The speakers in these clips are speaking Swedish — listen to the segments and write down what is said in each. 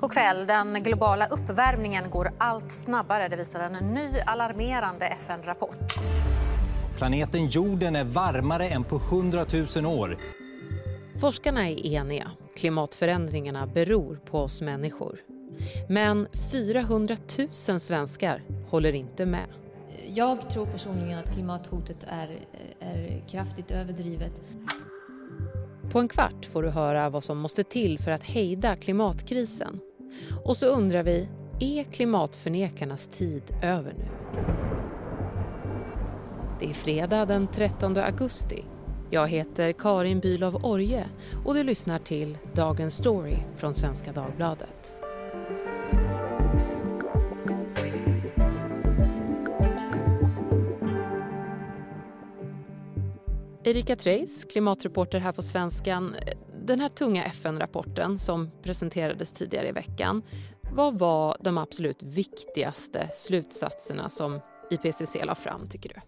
God kväll. Den globala uppvärmningen går allt snabbare. Det visar en ny alarmerande FN-rapport. Planeten jorden är varmare än på 100 000 år. Forskarna är eniga. Klimatförändringarna beror på oss människor. Men 400 000 svenskar håller inte med. Jag tror personligen att klimathotet är, är kraftigt överdrivet. På en kvart får du höra vad som måste till för att hejda klimatkrisen. Och så undrar vi, är klimatförnekarnas tid över nu? Det är fredag den 13 augusti. Jag heter Karin Bülow Orje och du lyssnar till Dagens Story från Svenska Dagbladet. Erika Treijs, klimatreporter här på Svenskan. Den här tunga FN-rapporten som presenterades tidigare i veckan. Vad var de absolut viktigaste slutsatserna som IPCC la fram, tycker du?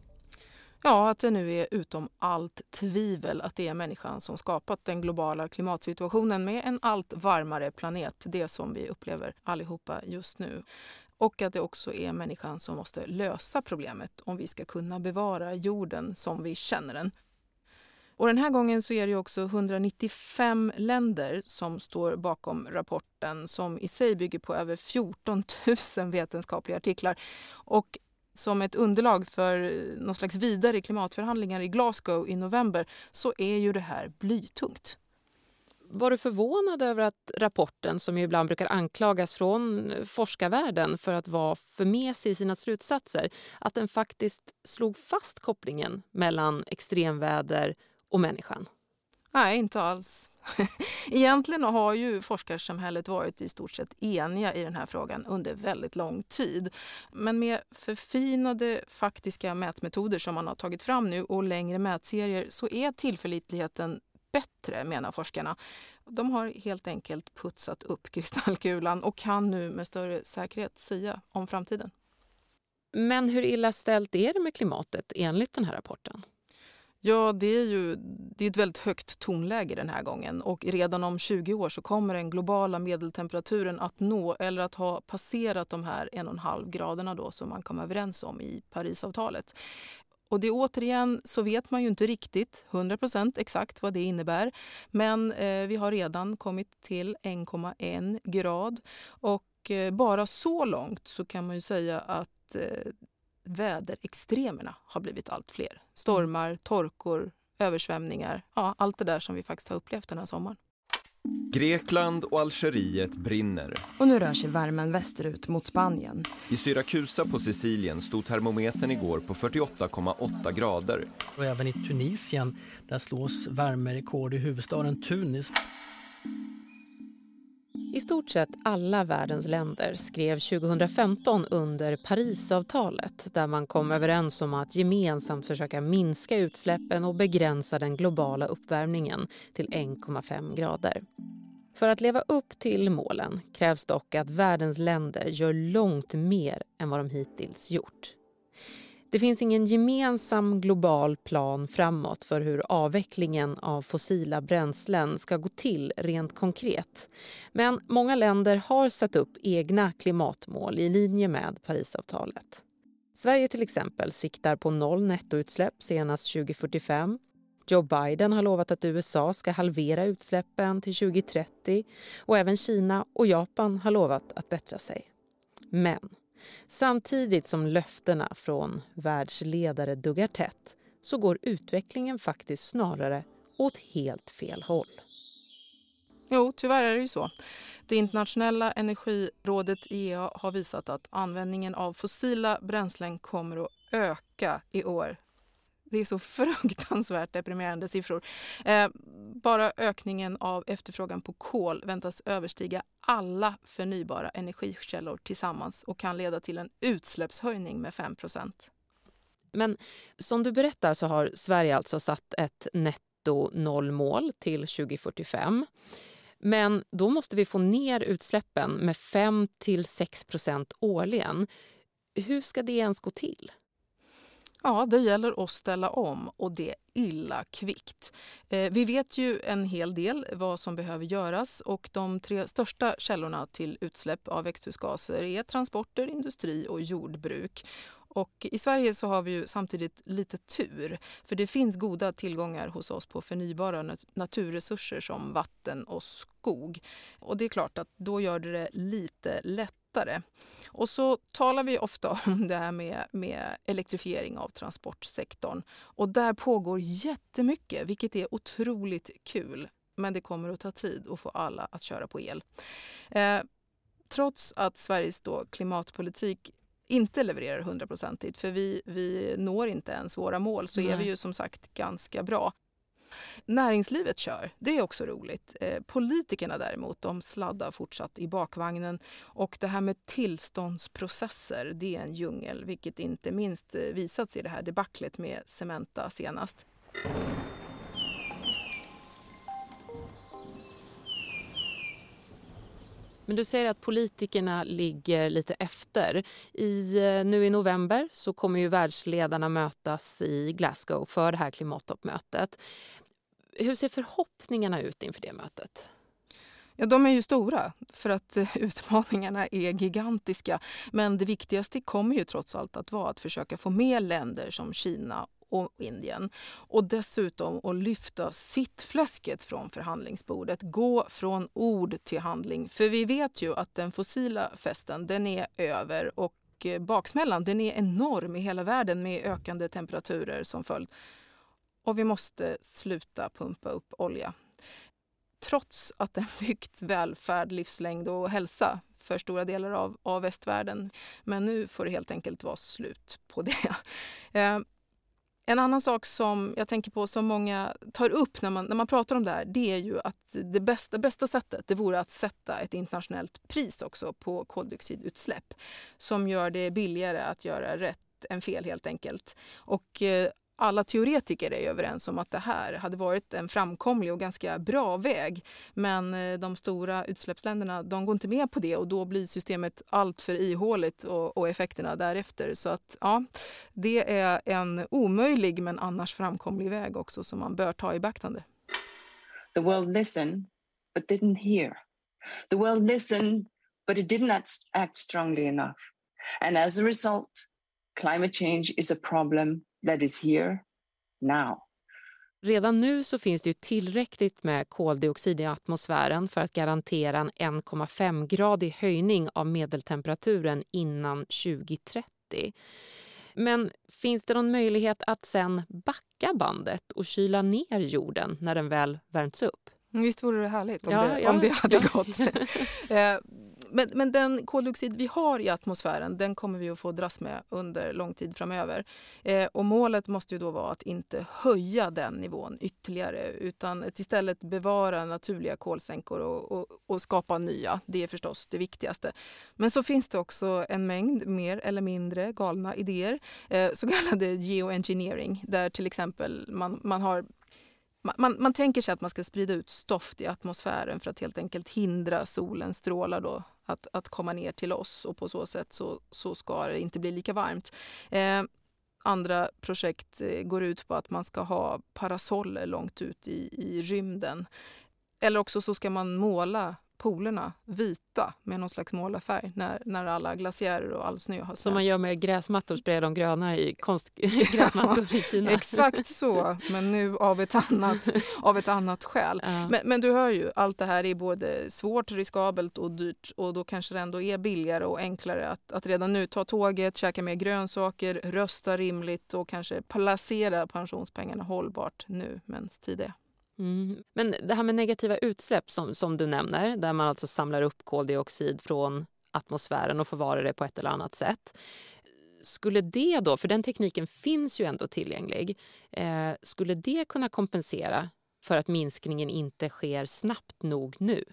Ja, att det nu är utom allt tvivel att det är människan som skapat den globala klimatsituationen med en allt varmare planet, det som vi upplever allihopa just nu. Och att det också är människan som måste lösa problemet om vi ska kunna bevara jorden som vi känner den. Och den här gången så är det också 195 länder som står bakom rapporten som i sig bygger på över 14 000 vetenskapliga artiklar. Och som ett underlag för eh, någon slags vidare klimatförhandlingar i Glasgow i november så är ju det här blytungt. Var du förvånad över att rapporten, som ju ibland brukar anklagas från forskarvärlden för att vara för mesig i sina slutsatser, att den faktiskt slog fast kopplingen mellan extremväder och människan? Nej, inte alls. Egentligen har ju forskarsamhället varit i stort sett eniga i den här frågan under väldigt lång tid. Men med förfinade faktiska mätmetoder som man har tagit fram nu och längre mätserier så är tillförlitligheten bättre, menar forskarna. De har helt enkelt putsat upp kristallkulan och kan nu med större säkerhet säga om framtiden. Men hur illa ställt är det med klimatet enligt den här rapporten? Ja, det är ju det är ett väldigt högt tonläge den här gången och redan om 20 år så kommer den globala medeltemperaturen att nå eller att ha passerat de här 1,5 graderna då som man kom överens om i Parisavtalet. Och det återigen så vet man ju inte riktigt 100% exakt vad det innebär. Men eh, vi har redan kommit till 1,1 grad och eh, bara så långt så kan man ju säga att eh, väderextremerna har blivit allt fler. Stormar, torkor, översvämningar. Ja, allt det där som vi faktiskt har upplevt den här sommaren. Grekland och Algeriet brinner. Och nu rör sig värmen västerut mot Spanien. I Syrakusa på Sicilien stod termometern igår på 48,8 grader. Och även i Tunisien, där slås värmerekord i huvudstaden Tunis. I stort sett alla världens länder skrev 2015 under Parisavtalet där man kom överens om att gemensamt försöka minska utsläppen och begränsa den globala uppvärmningen till 1,5 grader. För att leva upp till målen krävs dock att världens länder gör långt mer än vad de hittills gjort. Det finns ingen gemensam global plan framåt för hur avvecklingen av fossila bränslen ska gå till rent konkret. Men många länder har satt upp egna klimatmål i linje med Parisavtalet. Sverige till exempel siktar på noll nettoutsläpp senast 2045. Joe Biden har lovat att USA ska halvera utsläppen till 2030 och även Kina och Japan har lovat att bättra sig. Men Samtidigt som löftena från världsledare duggar tätt så går utvecklingen faktiskt snarare åt helt fel håll. Jo, tyvärr är det ju så. Det internationella energirådet IEA har visat att användningen av fossila bränslen kommer att öka i år det är så fruktansvärt deprimerande siffror. Eh, bara ökningen av efterfrågan på kol väntas överstiga alla förnybara energikällor tillsammans och kan leda till en utsläppshöjning med 5% Men som du berättar så har Sverige alltså satt ett netto nollmål till 2045. Men då måste vi få ner utsläppen med 5 6% årligen. Hur ska det ens gå till? Ja, det gäller att ställa om och det illa kvickt. Eh, vi vet ju en hel del vad som behöver göras och de tre största källorna till utsläpp av växthusgaser är transporter, industri och jordbruk. Och I Sverige så har vi ju samtidigt lite tur för det finns goda tillgångar hos oss på förnybara naturresurser som vatten och skog. Och det är klart att då gör det det lite lättare. Och så talar vi ofta om det här med, med elektrifiering av transportsektorn. Och där pågår jättemycket, vilket är otroligt kul. Men det kommer att ta tid att få alla att köra på el. Eh, trots att Sveriges då klimatpolitik inte levererar hundraprocentigt, för vi, vi når inte ens våra mål, så Nej. är vi ju som sagt ganska bra. Näringslivet kör, det är också roligt. Eh, politikerna däremot, de sladdar fortsatt i bakvagnen. Och det här med tillståndsprocesser, det är en djungel, vilket inte minst eh, visats i det här debaclet med Cementa senast. Men du säger att politikerna ligger lite efter. I, eh, nu i november så kommer ju världsledarna mötas i Glasgow för det här klimattoppmötet. Hur ser förhoppningarna ut inför det mötet? Ja, de är ju stora, för att eh, utmaningarna är gigantiska. Men det viktigaste kommer ju trots allt att vara att försöka få med länder som Kina och Indien. Och dessutom att lyfta sittfläsket från förhandlingsbordet. Gå från ord till handling. För vi vet ju att den fossila festen den är över och eh, baksmällan den är enorm i hela världen med ökande temperaturer som följd. Och vi måste sluta pumpa upp olja. Trots att den byggt välfärd, livslängd och hälsa för stora delar av, av västvärlden. Men nu får det helt enkelt vara slut på det. Eh, en annan sak som jag tänker på som många tar upp när man, när man pratar om det här det är ju att det bästa, bästa sättet det vore att sätta ett internationellt pris också på koldioxidutsläpp som gör det billigare att göra rätt än fel helt enkelt. Och eh, alla teoretiker är överens om att det här hade varit en framkomlig och ganska bra väg. Men eh, de stora utsläppsländerna de går inte med på det och då blir systemet alltför ihåligt och, och effekterna därefter. Så att ja, det är en omöjlig men annars framkomlig väg också som man bör ta i beaktande. The world listened but didn't hear. The world listened but it did not act strongly enough. And as a result, climate change is a problem that is here now. Redan nu så finns det ju tillräckligt med koldioxid i atmosfären för att garantera en 1,5-gradig höjning av medeltemperaturen innan 2030. Men finns det någon möjlighet att sen backa bandet och kyla ner jorden när den väl värmts upp? Visst vore det härligt om, ja, det, ja, om det hade ja. gått. Men, men den koldioxid vi har i atmosfären den kommer vi att få dras med under lång tid framöver. Eh, och målet måste ju då vara att inte höja den nivån ytterligare utan att istället bevara naturliga kolsänkor och, och, och, skapa nya. Det är förstås det viktigaste. Men så finns det också en mängd mer eller mindre galna idéer, eh, så kallade geoengineering där till exempel man, man har man, man tänker sig att man ska sprida ut stoft i atmosfären för att helt enkelt hindra solens strålar då att, att komma ner till oss och på så sätt så, så ska det inte bli lika varmt. Eh, andra projekt eh, går ut på att man ska ha parasoller långt ut i, i rymden. Eller också så ska man måla polerna vita med någon slags målarfärg när, när alla glaciärer och all snö har Som man gör med gräsmattor, sprayar de gröna i konst, gräsmattor i Kina. Exakt så, men nu av ett annat, av ett annat skäl. Ja. Men, men, du hör ju, allt det här är både svårt, riskabelt och dyrt och då kanske det ändå är billigare och enklare att, att redan nu ta tåget, käka mer grönsaker, rösta rimligt och kanske placera pensionspengarna hållbart nu medan tid är. Mm. Men det här med negativa utsläpp som, som du nämner, där man alltså samlar upp koldioxid från atmosfären och förvarar det på ett eller annat sätt. Skulle det då, för den tekniken finns ju ändå tillgänglig, eh, skulle det kunna kompensera för att minskningen inte sker snabbt nog nu?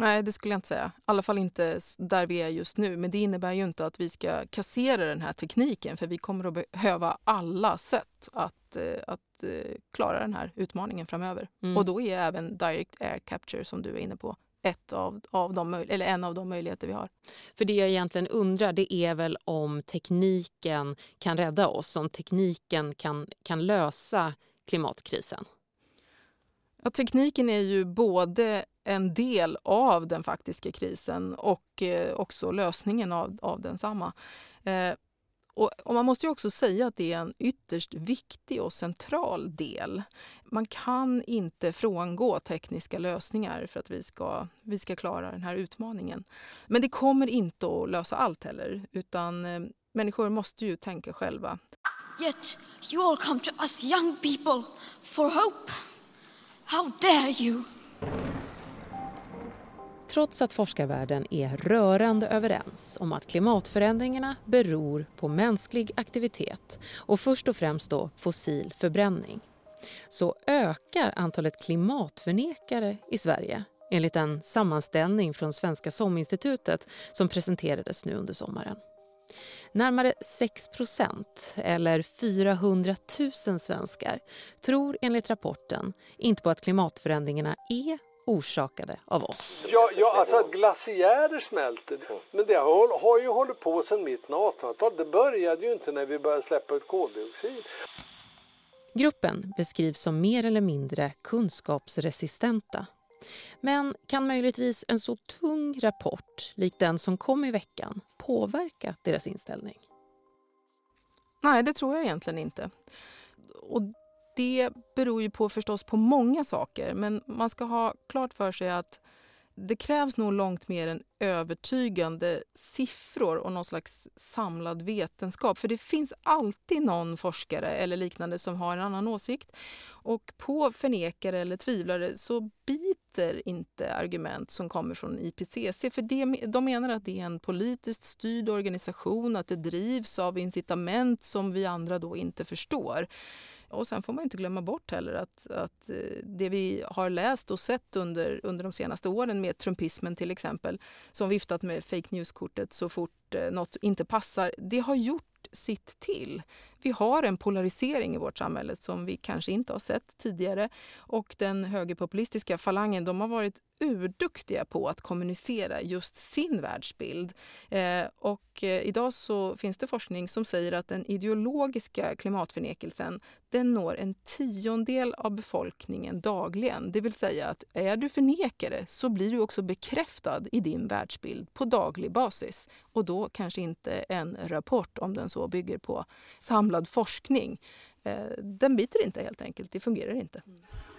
Nej, det skulle jag inte säga. I alla fall inte där vi är just nu. Men det innebär ju inte att vi ska kassera den här tekniken för vi kommer att behöva alla sätt att, eh, att eh, klara den här utmaningen framöver. Mm. Och då är även direct air capture som du är inne på ett av, av de, eller en av de möjligheter vi har. För det jag egentligen undrar det är väl om tekniken kan rädda oss, om tekniken kan, kan lösa klimatkrisen? Ja, tekniken är ju både en del av den faktiska krisen och eh, också lösningen av, av densamma. Eh, och, och, man måste också säga att det är en ytterst viktig och central del. Man kan inte frångå tekniska lösningar för att vi ska, vi ska klara den här utmaningen. Men det kommer inte att lösa allt heller, utan eh, människor måste ju tänka själva. Yet you all come to us young people for hope. How dare you? Trots att forskarvärlden är rörande överens om att klimatförändringarna beror på mänsklig aktivitet och först och främst då fossil förbränning så ökar antalet klimatförnekare i Sverige enligt en sammanställning från Svenska SOM-institutet som presenterades nu under sommaren. Närmare 6% eller 400 000 svenskar, tror enligt rapporten inte på att klimatförändringarna är orsakade av oss. Ja, ja alltså att glaciärer smälter, men det har, har ju hållit på sedan mitten av 1800-talet. Det började ju inte när vi började släppa ut koldioxid. Gruppen beskrivs som mer eller mindre kunskapsresistenta. Men kan möjligtvis en så tung rapport, lik den som kom i veckan, påverka deras inställning? Nej, det tror jag egentligen inte. Och det beror ju på förstås på många saker men man ska ha klart för sig att det krävs nog långt mer än övertygande siffror och någon slags samlad vetenskap. För det finns alltid någon forskare eller liknande som har en annan åsikt. Och på förnekare eller tvivlare så biter inte argument som kommer från IPCC. För det, de menar att det är en politiskt styrd organisation, att det drivs av incitament som vi andra då inte förstår. Och sen får man inte glömma bort heller att, att eh, det vi har läst och sett under, under de senaste åren med trumpismen till exempel, som viftat med fake news-kortet så fort eh, något inte passar, det har gjort sitt till. Vi har en polarisering i vårt samhälle som vi kanske inte har sett tidigare. Och den högerpopulistiska falangen de har varit urduktiga på att kommunicera just sin världsbild. Eh, och eh, idag så finns det forskning som säger att den ideologiska klimatförnekelsen den når en tiondel av befolkningen dagligen. Det vill säga att är du förnekare så blir du också bekräftad i din världsbild på daglig basis. Och då kanske inte en rapport, om den så bygger på samlad forskning. Eh, den biter inte helt enkelt, det fungerar inte.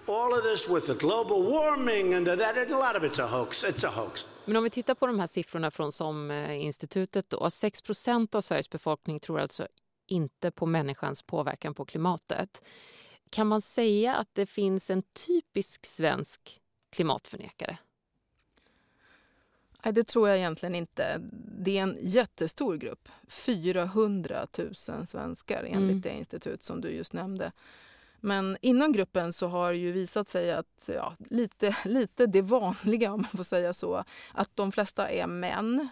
All of this with the global warming and that, a lot of it's a hoax. It's a hoax. Men om vi tittar på de här siffrorna från SOM-institutet då. 6% av Sveriges befolkning tror alltså inte på människans påverkan på klimatet. Kan man säga att det finns en typisk svensk klimatförnekare? Nej, det tror jag egentligen inte. Det är en jättestor grupp. 400 000 svenskar enligt mm. det institut som du just nämnde. Men inom gruppen så har det ju visat sig att ja, lite, lite det vanliga, om man får säga så, att de flesta är män.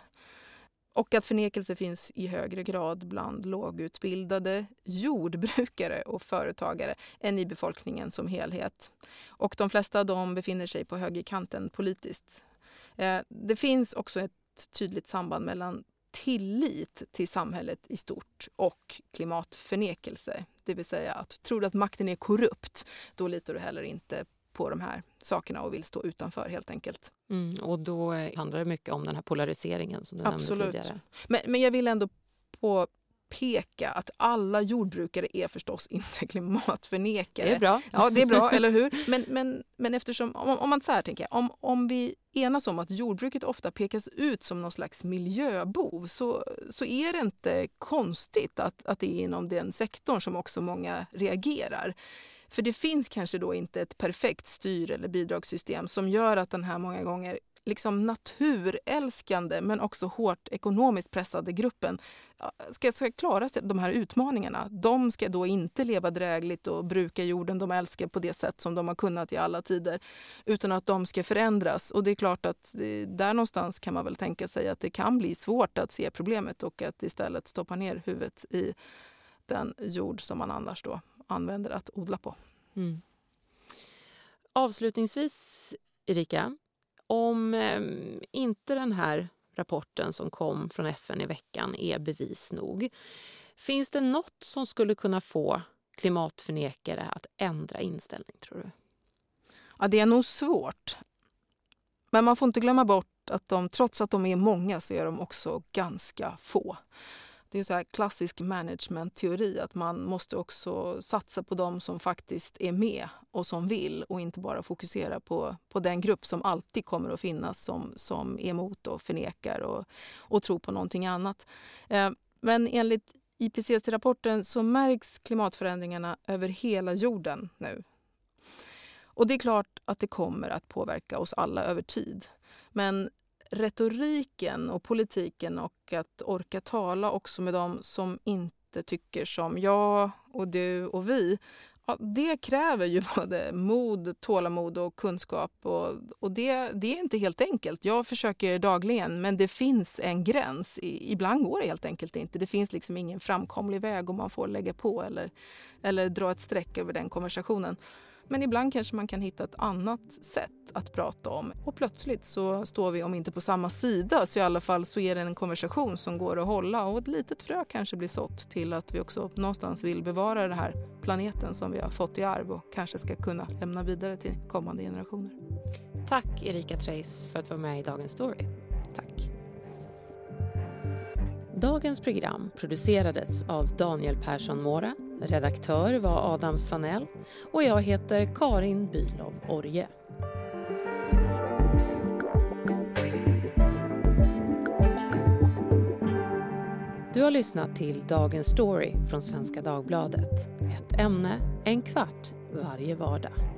Och att förnekelse finns i högre grad bland lågutbildade jordbrukare och företagare än i befolkningen som helhet. Och de flesta de befinner sig på högerkanten politiskt. Eh, det finns också ett tydligt samband mellan tillit till samhället i stort och klimatförnekelse. Det vill säga att tror du att makten är korrupt, då litar du heller inte på de här sakerna och vill stå utanför helt enkelt. Mm, och då handlar det mycket om den här polariseringen som du Absolut. nämnde tidigare. Men, men jag vill ändå på påpeka att alla jordbrukare är förstås inte klimatförnekare. Det är bra. Ja, det är bra, eller hur? Men, men, men eftersom, om, om man så här tänker, om, om vi enas om att jordbruket ofta pekas ut som någon slags miljöbov så, så är det inte konstigt att, att det är inom den sektorn som också många reagerar. För det finns kanske då inte ett perfekt styr eller bidragssystem som gör att den här många gånger liksom naturälskande men också hårt ekonomiskt pressade gruppen ska, ska klara sig, de här utmaningarna. De ska då inte leva drägligt och bruka jorden de älskar på det sätt som de har kunnat i alla tider, utan att de ska förändras. Och det är klart att eh, där någonstans kan man väl tänka sig att det kan bli svårt att se problemet och att istället stoppa ner huvudet i den jord som man annars då använder att odla på. Mm. Avslutningsvis, Erika, om eh, inte den här rapporten som kom från FN i veckan är bevis nog, finns det något som skulle kunna få klimatförnekare att ändra inställning, tror du? Ja, det är nog svårt. Men man får inte glömma bort att de, trots att de är många så är de också ganska få. Det är så här klassisk managementteori att man måste också satsa på dem som faktiskt är med och som vill och inte bara fokusera på, på den grupp som alltid kommer att finnas som, som är emot och förnekar och, och tror på någonting annat. Eh, men enligt IPCC-rapporten så märks klimatförändringarna över hela jorden nu. Och det är klart att det kommer att påverka oss alla över tid. Men retoriken och politiken och att orka tala också med dem som inte tycker som jag och du och vi. Ja, det kräver ju både mod, tålamod och kunskap och, och det, det är inte helt enkelt. Jag försöker dagligen men det finns en gräns. ibland går det helt enkelt inte. Det finns liksom ingen framkomlig väg och man får lägga på eller, eller dra ett streck över den konversationen. Men ibland kanske man kan hitta ett annat sätt att prata om. Och plötsligt så står vi, om inte på samma sida, så i alla fall så är det en konversation som går att hålla och ett litet frö kanske blir sått till att vi också någonstans vill bevara den här planeten som vi har fått i arv och kanske ska kunna lämna vidare till kommande generationer. Tack Erika Treis för att vara med i Dagens Story. Tack. Dagens program producerades av Daniel Persson Mora Redaktör var Adam Svanell och jag heter Karin Bylov Orje. Du har lyssnat till Dagens Story från Svenska Dagbladet. Ett ämne, en kvart, varje vardag.